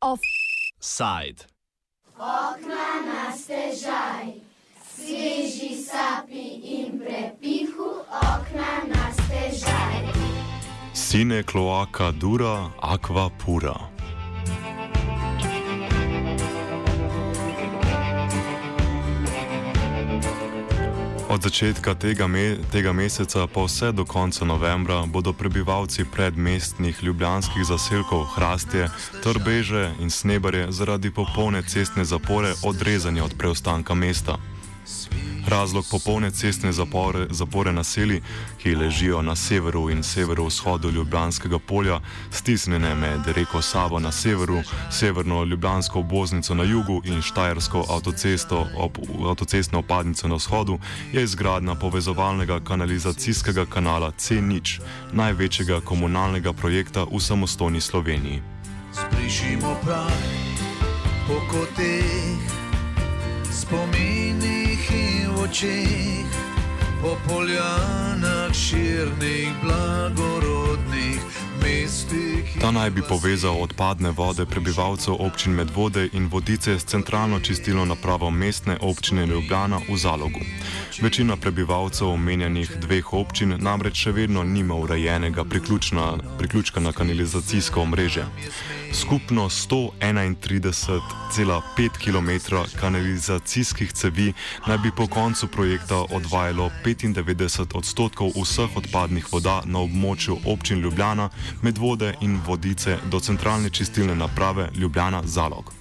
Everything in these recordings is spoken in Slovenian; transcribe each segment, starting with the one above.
Offside. Okna na stežaj, sveži sapi in prepihu, okna na stežaj. Sine kloaka dura, aqua pura. Od začetka tega, me, tega meseca pa vse do konca novembra bodo prebivalci predmestnih ljubljanskih zaselkov Hrastje, Trbeže in Snebarje zaradi popolne cestne zapore odrezani od preostanka mesta. Razlog popolne cestne zapore, zapore naselij, ki ležijo na severu in severovzhodu Ljubljanskega polja, stisnjene med reko Savo na severu, severno Ljubljansko obvoznico na jugu in Štajersko avtocesto ob, avtocestno opadnico na vzhodu, je izgradnja povezovalnega kanalizacijskega kanala C0, največjega komunalnega projekta v samostojni Sloveniji. Sprišimo prah po koteh, spominih in očeh, po poljanah širnih, blagorodnih. Ta naj bi povezal odpadne vode prebivalcev občin Medvode in Vodice s centralno čistilno napravo mestne občine Ljubljana v Zalogu. Večina prebivalcev omenjenih dveh občin namreč še vedno nima urejenega priključka na kanalizacijsko omrežje. Skupno 131,5 km kanalizacijskih cevi naj bi po koncu projekta odvajalo 95 odstotkov vseh odpadnih voda na območju občin Ljubljana, Medvode in Vodice do centralne čistilne naprave Ljubljana Zalog.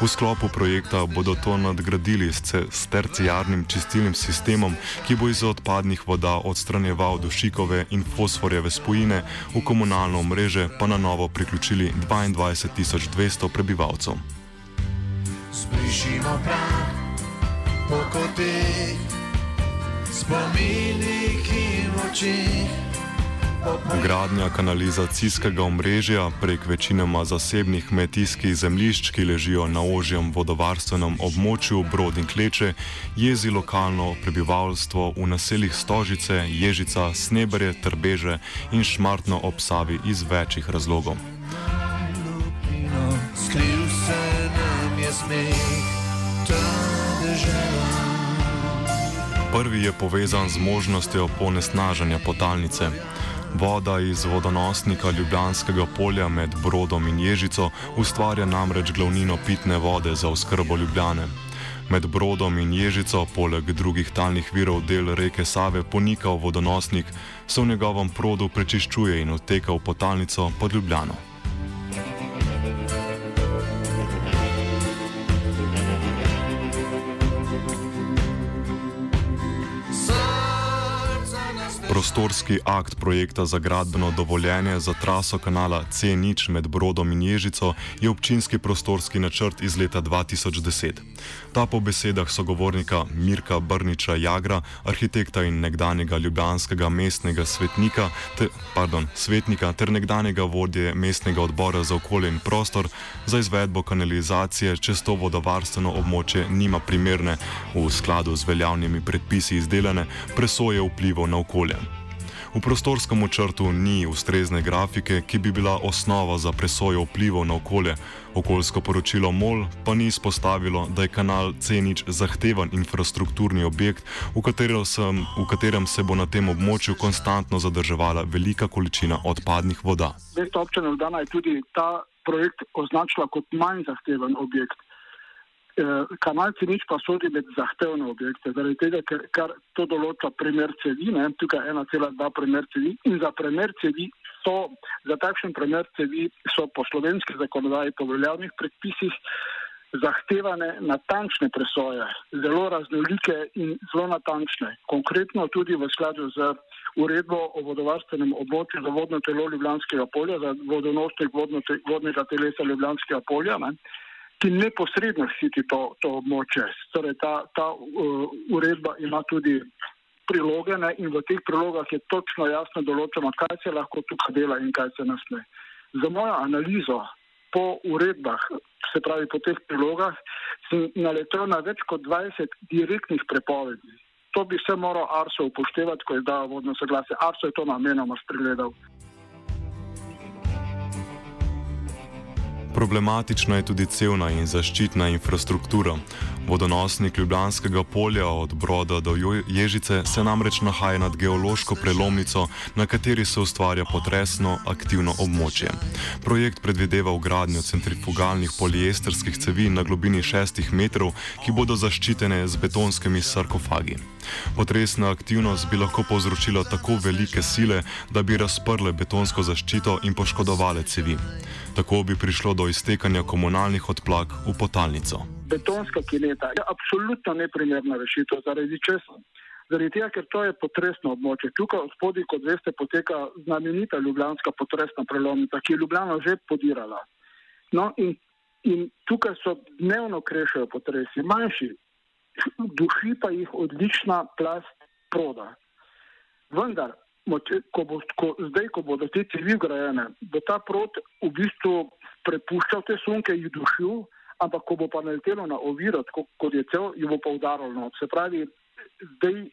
V sklopu projekta bodo to nadgradili s, s terciarnim čistilnim sistemom, ki bo iz odpadnih voda odstranjeval dušikove in fosforjeve spojine, v komunalno mreže pa na novo priključili 22.200 prebivalcev. Sprišimo prah po koteh, spominih in očeh. Gradnja kanalizacijskega omrežja prek večinoma zasebnih kmetijskih zemljišč, ki ležijo na ožjem vodovarstvenem območju Brod in Kleče, jezi lokalno prebivalstvo v naseljih Stožice, Ježica, Sneberje, Trbeže in Šmartno ob Savi iz večjih razlogov. Skril se nam je smeh, ta država. Prvi je povezan z možnostjo ponesnaženja potalnice. Voda iz vodonosnika Ljubljanskega polja med Brodom in Ježico ustvarja namreč glavnino pitne vode za oskrbo Ljubljane. Med Brodom in Ježico, poleg drugih talnih virov del reke Save, ponika v vodonosnik, se v njegovem produ prečiščuje in odteka v potalnico pod Ljubljano. Prostorski akt projekta za gradbeno dovoljenje za traso kanala C0 med Brodom in Ježico je občinski prostorski načrt iz leta 2010. Ta po besedah sogovornika Mirka Brniča Jagra, arhitekta in nekdanjega ljubljanskega mestnega svetnika, te, pardon, svetnika ter nekdanjega vodje mestnega odbora za okolje in prostor za izvedbo kanalizacije čez to vodovarstveno območje nima primerne, v skladu z veljavnimi predpisi izdelane, presoje vplivov na okolje. V prostorskem načrtu ni ustrezne grafike, ki bi bila osnova za presojo vplivov na okolje. Okoljsko poročilo MOL pa ni izpostavilo, da je kanal C0 zahteven infrastrukturni objekt, v katerem, sem, v katerem se bo na tem območju konstantno zadrževala velika količina odpadnih voda. Mestna občina Ljubljana je tudi ta projekt označila kot manj zahteven objekt. Kanal C0 pa sodi med zahtevne objekte, zaradi tega, ker kar to določa primer cevi, ne, tukaj 1,2 primer cevi in za primer cevi so, za takšen primer cevi so po slovenski zakonodaji, po veljavnih predpisih zahtevane natančne presoje, zelo raznolike in zelo natančne. Konkretno tudi v skladu z uredbo o vodovarstvenem območju za vodno telo Ljubljanskega polja, za vodonosnik vodno te, vodnega telesa Ljubljanskega polja. Ne, ki neposredno ščiti to, to območje. Torej, ta, ta uh, uredba ima tudi priloge ne, in v teh prilogah je točno jasno določeno, kaj se lahko tukaj dela in kaj se ne sme. Za mojo analizo po uredbah, se pravi po teh prilogah, sem naletel na več kot 20 direktnih prepovedi. To bi se moral Arso upoštevati, ko je dal vodno soglasje. Arso je to namenoma spregledal. Problematična je tudi celna in zaščitna infrastruktura. Vodonosnik Ljubljanskega polja od Broda do Ježice se namreč nahaja nad geološko prelomnico, na kateri se ustvarja potresno aktivno območje. Projekt predvideva ugradnjo centrifugalnih poliesterskih cevi na globini 6 metrov, ki bodo zaščitene z betonskimi sarkofagi. Potresna aktivnost bi lahko povzročila tako velike sile, da bi razprle betonsko zaščito in poškodovale cevi. Tako bi prišlo do iztekanja komunalnih odplak v potalnico. Betonska kineta je absolutno neprimerna rešitev zaradi česa. Zaradi tega, ker to je potresno območje. Tukaj od spodaj, kot veste, poteka znamenita ljubljanska potresna prelomnica, ki je Ljubljana že podirala. No, in, in tukaj so dnevno krešajo potresi, manjši, duši pa jih odlična plast proda. Vendar, ko bo, ko, zdaj, ko bodo te cevi grajene, bo ta prod v bistvu prepuščal te sunke, jih dušil, ampak ko bo pa naletelo na oviro, kot je cel, jo bo pa udarilo. Se pravi, zdaj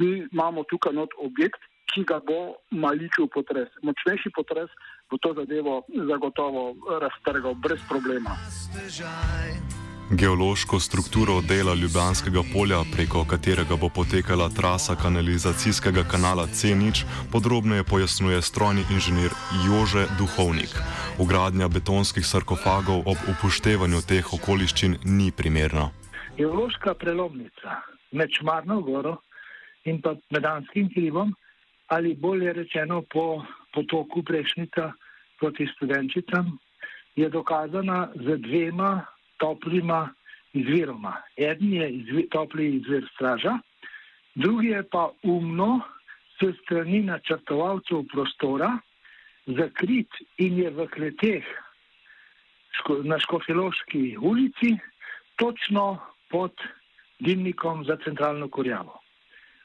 mi imamo tukaj not objekt, ki ga bo maličil potres. Močnejši potres bo to zadevo zagotovo raztrgal brez problema. Stežaj. Geološko strukturo dela Ljubljanskega polja, preko katerega bo potekala trasa kanalizacijskega kanala C0, podrobneje pojasnjuje strojni inženir Jože Duhovnik. Ugradnja betonskih sarkofagov ob upoštevanju teh okoliščin ni primerna. Geološka prelomnica med Čmarno goro in pa Medanskim hribom, ali bolje rečeno po potoku Prešnica proti Studenčicam, je dokazana z dvema toplima izviroma. Eden je izvir, topli izvir straža, drugi je pa umno s strani načrtovalcev prostora zakrit in je v kleteh na Škofiloški ulici točno pod dimnikom za centralno korjavo.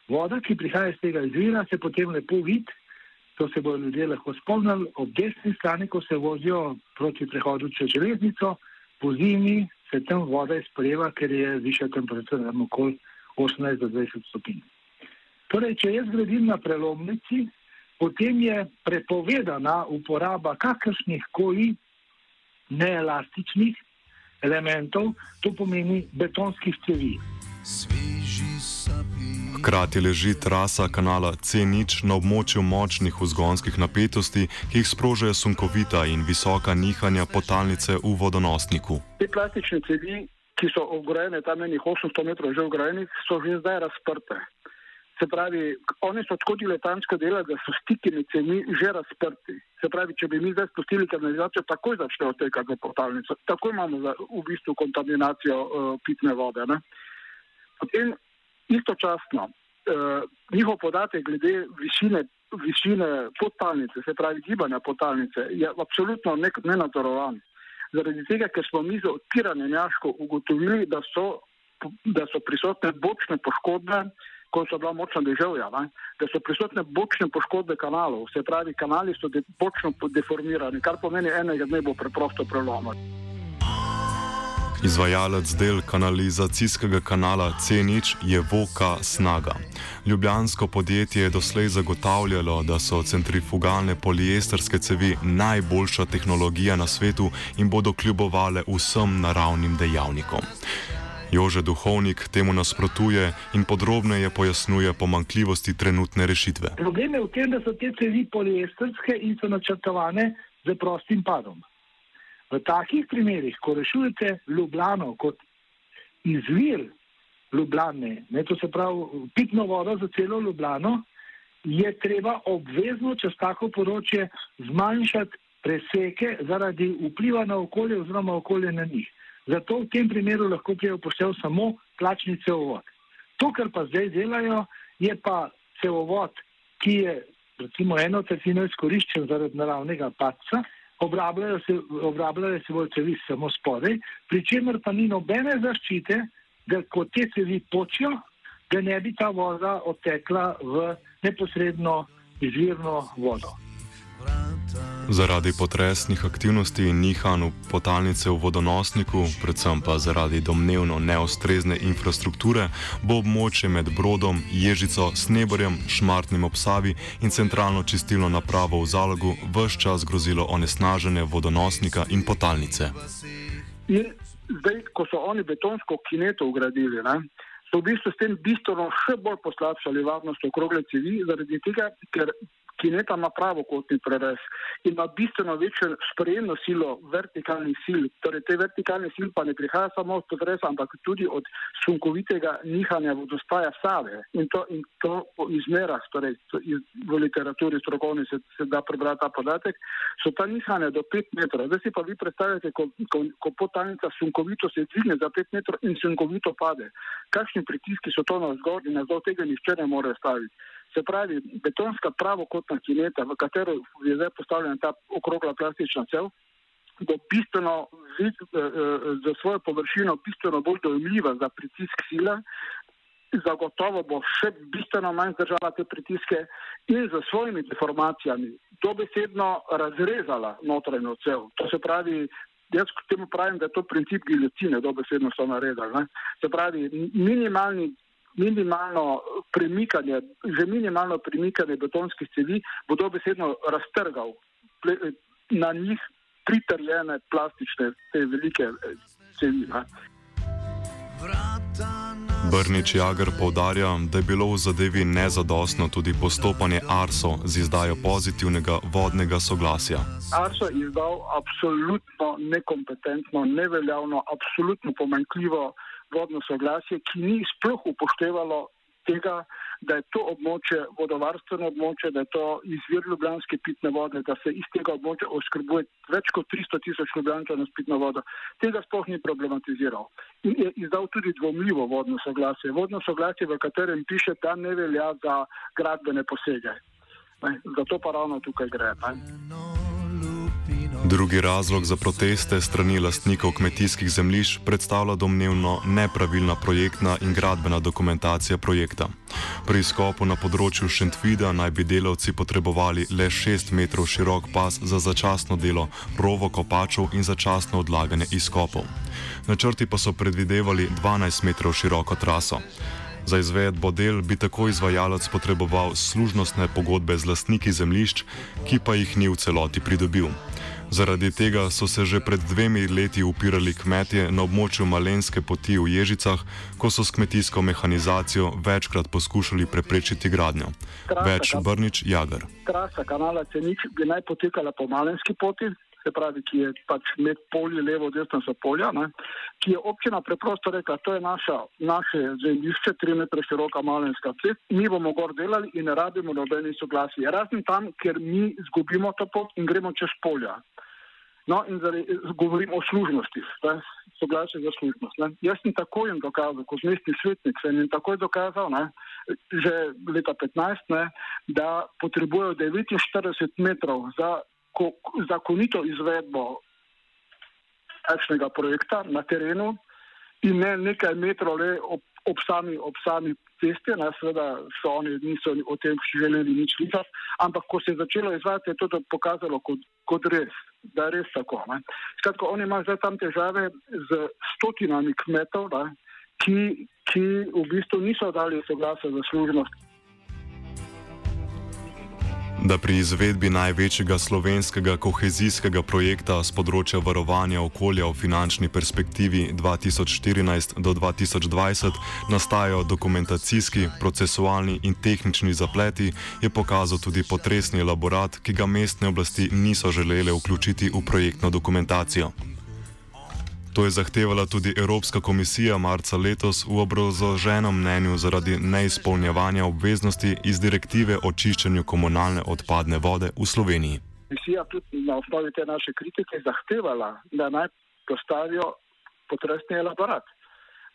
Voda, ki prihaja iz tega izvira, se potem lepo vidi, to se bodo ljudje lahko spomnili, ob desni strani, ko se vozijo proti prehodu čez železnico, po zimi se tam voda izpreva, ker je višja temperatura, tam okoli 18 do 20 stopinj. Torej, če jaz gradim na prelomnici, potem je prepovedana uporaba kakršnih koli neelastičnih elementov, to pomeni betonskih cevi. Sveži Hkrati leži trasa kanala C0 na območju močnih vzgonskih napetosti, ki jih sprožajo sunkovita in visoka nihanja potalnice v vodonosniku. Te plastične cevi, ki so ograjene tam nekaj 800 metrov že ograjenih, so že zdaj razprte. Se pravi, oni so tako diletantsko delali, da so stiki med cevi že razprti. Se pravi, če bi mi zdaj spustili kanalizacijo, takoj začne odtekati v potalnico. Takoj imamo v bistvu kontaminacijo uh, pitne vode. Ne? Potem istočasno eh, njihov podatek glede višine, višine podtalnice, se pravi gibanja podtalnice, je absolutno nenadzorovan. Zaradi tega, ker smo mi za odpiranje njaško ugotovili, da so, da so prisotne bočne poškodbe, ko so bila močna deževja, ne? da so prisotne bočne poškodbe kanalov, se pravi, kanali so de, bočno deformirani, kar pomeni enega dne bo preprosto prelomiti. Izvajalec del kanalizacijskega kanala C0 je Voka Snaga. Ljubljansko podjetje je doslej zagotavljalo, da so centrifugalne poliesterske cevi najboljša tehnologija na svetu in bodo kljubovale vsem naravnim dejavnikom. Jože Duhovnik temu nasprotuje in podrobneje pojasnjuje pomankljivosti trenutne rešitve. Problem je v tem, da so te cevi poliesterske in so načrtovane z prostim padom. V takih primerih, ko rešujete Ljubljano kot izvir Ljubljane, ne, to se pravi pitno vodo za celo Ljubljano, je treba obvezno čez tako področje zmanjšati preseke zaradi vpliva na okolje oziroma okolje na njih. Zato v tem primeru lahko prije upoštev samo plačni cevovod. To, kar pa zdaj delajo, je pa cevovod, ki je recimo eno tretjino izkoriščen zaradi naravnega paca, obrabljajo se, obrabljajo se bolj cevi samo spodaj, pri čemer pa ni nobene zaščite, da ko te cevi počijo, da ne bi ta voda odtekla v neposredno izvirno vodo. Zaradi potresnih aktivnosti in nihanj potalnice v vodonosniku, predvsem pa zaradi domnevno neostrezne infrastrukture, bo območje med Brodom, Ježico, Sneborjem, Šmartnim obsavi in centralno čistilno napravo v zalogu vse čas grozilo onesnaženje vodonosnika in potalnice. In zdaj, ko so oni betonsko kineto ugradili, ne, so v bistvu s tem bistveno še bolj poslabšali varnost okrogle cevi, zaradi tega, ker kineta ima pravokotni prerez in ima bistveno večjo sprejemno silo vertikalnih sil. Torej, te vertikalne sil pa ne prihaja samo od potresa, ampak tudi od sunkovitega nihanja vodostaja Save. In to, in to po izmerah, torej iz, v literaturi strokovni se, se da prebrati ta podatek, so ta nihanja do 5 metrov. Zdaj si pa vi predstavljate, ko, ko, ko potalnica sunkovito se dvigne za 5 metrov in sunkovito pade. Kakšni pritiski so to na zgor in na zdol tega nišče ne more staviti. Se pravi, betonska pravokotna kineta, v katero je zdaj postavljena ta okrogla plastična cev, bo bistveno eh, eh, za svojo površino bistveno bolj dojemljiva za pritisk sile, zagotovo bo še bistveno manj zdržala te pritiske in za svojimi deformacijami dobesedno razrezala notranjo cev. To se pravi, jaz temu pravim, da je to princip giljotine, dobesedno so naredili. Se pravi, minimalni minimalno premikanje, že minimalno premikanje betonskih cevi bo dobesedno raztrgal na njih pritrjene plastične, te velike eh, cevi. Ne. Brnič Jager povdarja, da je bilo v zadevi nezadostno tudi postopanje Arso z izdajo pozitivnega vodnega soglasja. Arso je izdal absolutno nekompetentno, neveljavno, absolutno pomanjkljivo vodno soglasje, ki ni sploh upoštevalo tega, da je to območje vodovarstveno območje, da je to izvir ljubljanske pitne vode, da se iz tega območja oskrbuje več kot 300 tisoč ljubljančanov s pitno vodo. Tega sploh ni problematiziral. In je izdal tudi dvomljivo vodno soglasje. Vodno soglasje, v katerem piše, da ne velja za gradbene posege. Zato pa ravno tukaj gre. Ne? Drugi razlog za proteste strani lastnikov kmetijskih zemljišč predstavlja domnevno nepravilna projektna in gradbena dokumentacija projekta. Pri izkopu na področju Šentvida naj bi delavci potrebovali le 6 metrov širok pas za začasno delo rovo kopačev in začasno odlaganje izkopov. Načrti pa so predvidevali 12 metrov široko traso. Za izvedbo del bi tako izvajalec potreboval služnostne pogodbe z lastniki zemljišč, ki pa jih ni v celoti pridobil. Zaradi tega so se že pred dvemi leti upirali kmetje na območju Malenske poti v Ježicah, ko so s kmetijsko mehanizacijo večkrat poskušali preprečiti gradnjo. Trasa, Več Brnič Jagar. Trasa kanala Cenič bi naj potekala po Malenski poti. Se pravi, ki je pač med polje, levo, desno so polja, ne? ki je občina preprosto rekla, to je naša, naše zemljišče, tri metre široka malenska cest, mi bomo gor delali in ne rabimo nobeni soglasji. Razen tam, ker mi zgubimo to pot in gremo čez polja. No, in zdaj govorim o služnosti, soglasje za služnost. Ne. Jaz sem takoj jim dokazal, kot mestni svetnik, sem jim takoj dokazal, ne, že leta 15, ne, da potrebujejo 49 metrov za zakonito izvedbo takšnega projekta na terenu in ne nekaj metrov le ob, ob sami, ob sami cesti, ne, seveda so oni niso o tem želeli nič slišati, ampak ko se je začelo izvajati, je to pokazalo kot, kot res da je res tako. Ne. Skratka, oni imajo zdaj tam težave z stotinami kmetov, ne, ki, ki v bistvu niso dali soglasja za služnost da pri izvedbi največjega slovenskega kohezijskega projekta z področja varovanja okolja v finančni perspektivi 2014 do 2020 nastajajo dokumentacijski, procesualni in tehnični zapleti, je pokazal tudi potresni elaborat, ki ga mestne oblasti niso želele vključiti v projektno dokumentacijo. To je zahtevala tudi Evropska komisija marca letos v obrazloženem mnenju zaradi neizpolnjevanja obveznosti iz direktive o čiščenju komunalne odpadne vode v Sloveniji. Komisija tudi na osnovi te naše kritike zahtevala, da naj postavijo potresni elaborat.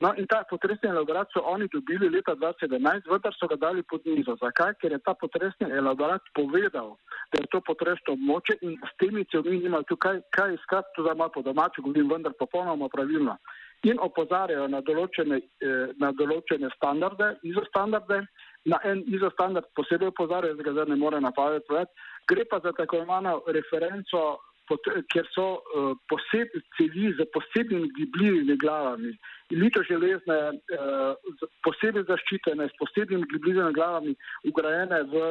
No, in ta potresni elaborat so oni dobili leta 2017, vendar so ga dali pod mizo. Zakaj? Ker je ta potresni elaborat povedal, da je to potresno območje in s temi cevmi nima tukaj kaj iskati, to zdaj malo po domači govorim, vendar popolnoma pravilno. in opozarjajo na določene, eh, na določene standarde, izostandarde. Na en izostandard posebej opozarjajo, da ga zdaj ne more napadati. Gre pa za tako imenovano referenco ker so uh, poseb, cevi z posebnimi gibljivimi glavami, lito železne, uh, posebej zaščitene, s posebnimi gibljivimi glavami, ugrajene v,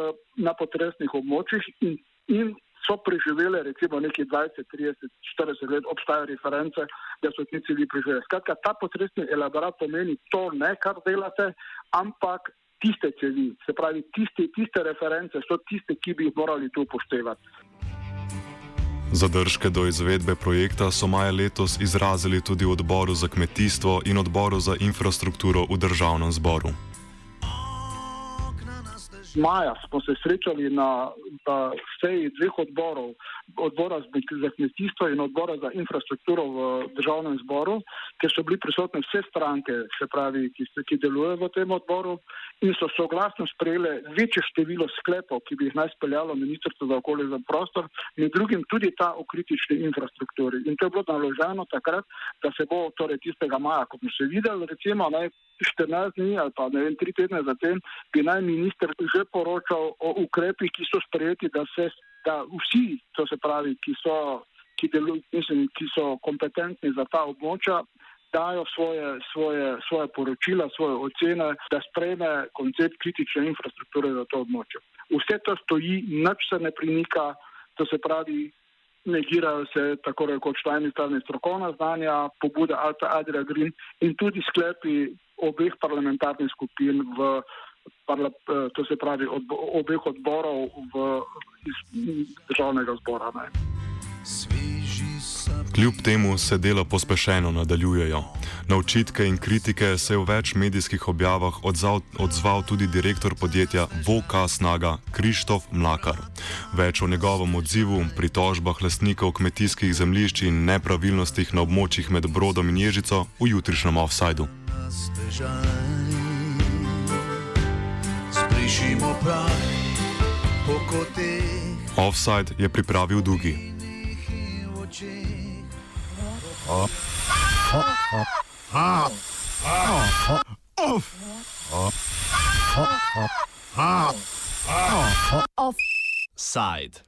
na potresnih območjih in, in so preživele recimo nekaj 20, 30, 40 let, obstajajo reference, da so ti cevi preživele. Skratka, ta potresni elaborat pomeni to ne, kar delate, ampak tiste cevi, se pravi, tiste, tiste reference so tiste, ki bi jih morali tu upoštevati. Zadržke do izvedbe projekta so maja letos izrazili tudi v odboru za kmetijstvo in odboru za infrastrukturo v državnem zboru maja smo se srečali na, na seji dveh odborov, odbora za kmetijstvo in odbora za infrastrukturo v državnem zboru, kjer so bili prisotne vse stranke, se pravi, ki, ki delujejo v tem odboru in so soglasno sprejele večje število sklepov, ki bi jih naj speljalo Ministrstvo za okolje in prostor, med drugim tudi ta o kritični infrastrukturi. In to je bilo naloženo takrat, da se bo torej tistega maja, kot smo se videli, recimo naj 14 dni ali pa ne vem, tri tedne zatem, bi naj minister že poročal o ukrepih, ki so sprejeti, da se da vsi, to se pravi, ki so, ki, delu, mislim, ki so kompetentni za ta območja, dajo svoje, svoje, svoje poročila, svoje ocene, da sprejme koncept kritične infrastrukture za to območje. Vse to stoji, nič se ne premika, to se pravi, negirajo se tako rekoč tajni stavni strokovna znanja, pobude Alta Adria Green in tudi sklepi obeh parlamentarnih skupin v parla, eh, to se pravi od, obeh odborov v, iz državnega zbora. Ne. Kljub temu se dela pospešeno nadaljujejo. Na očitke in kritike se je v več medijskih objavah odzval, odzval tudi direktor podjetja Voka Snaga Krištof Mlakar. Več o njegovem odzivu, pritožbah lastnikov kmetijskih zemljišč in nepravilnostih na območjih med Brodom in Ježico v jutrišnjem offsajdu. Offside je pripravil Dugi. Offside.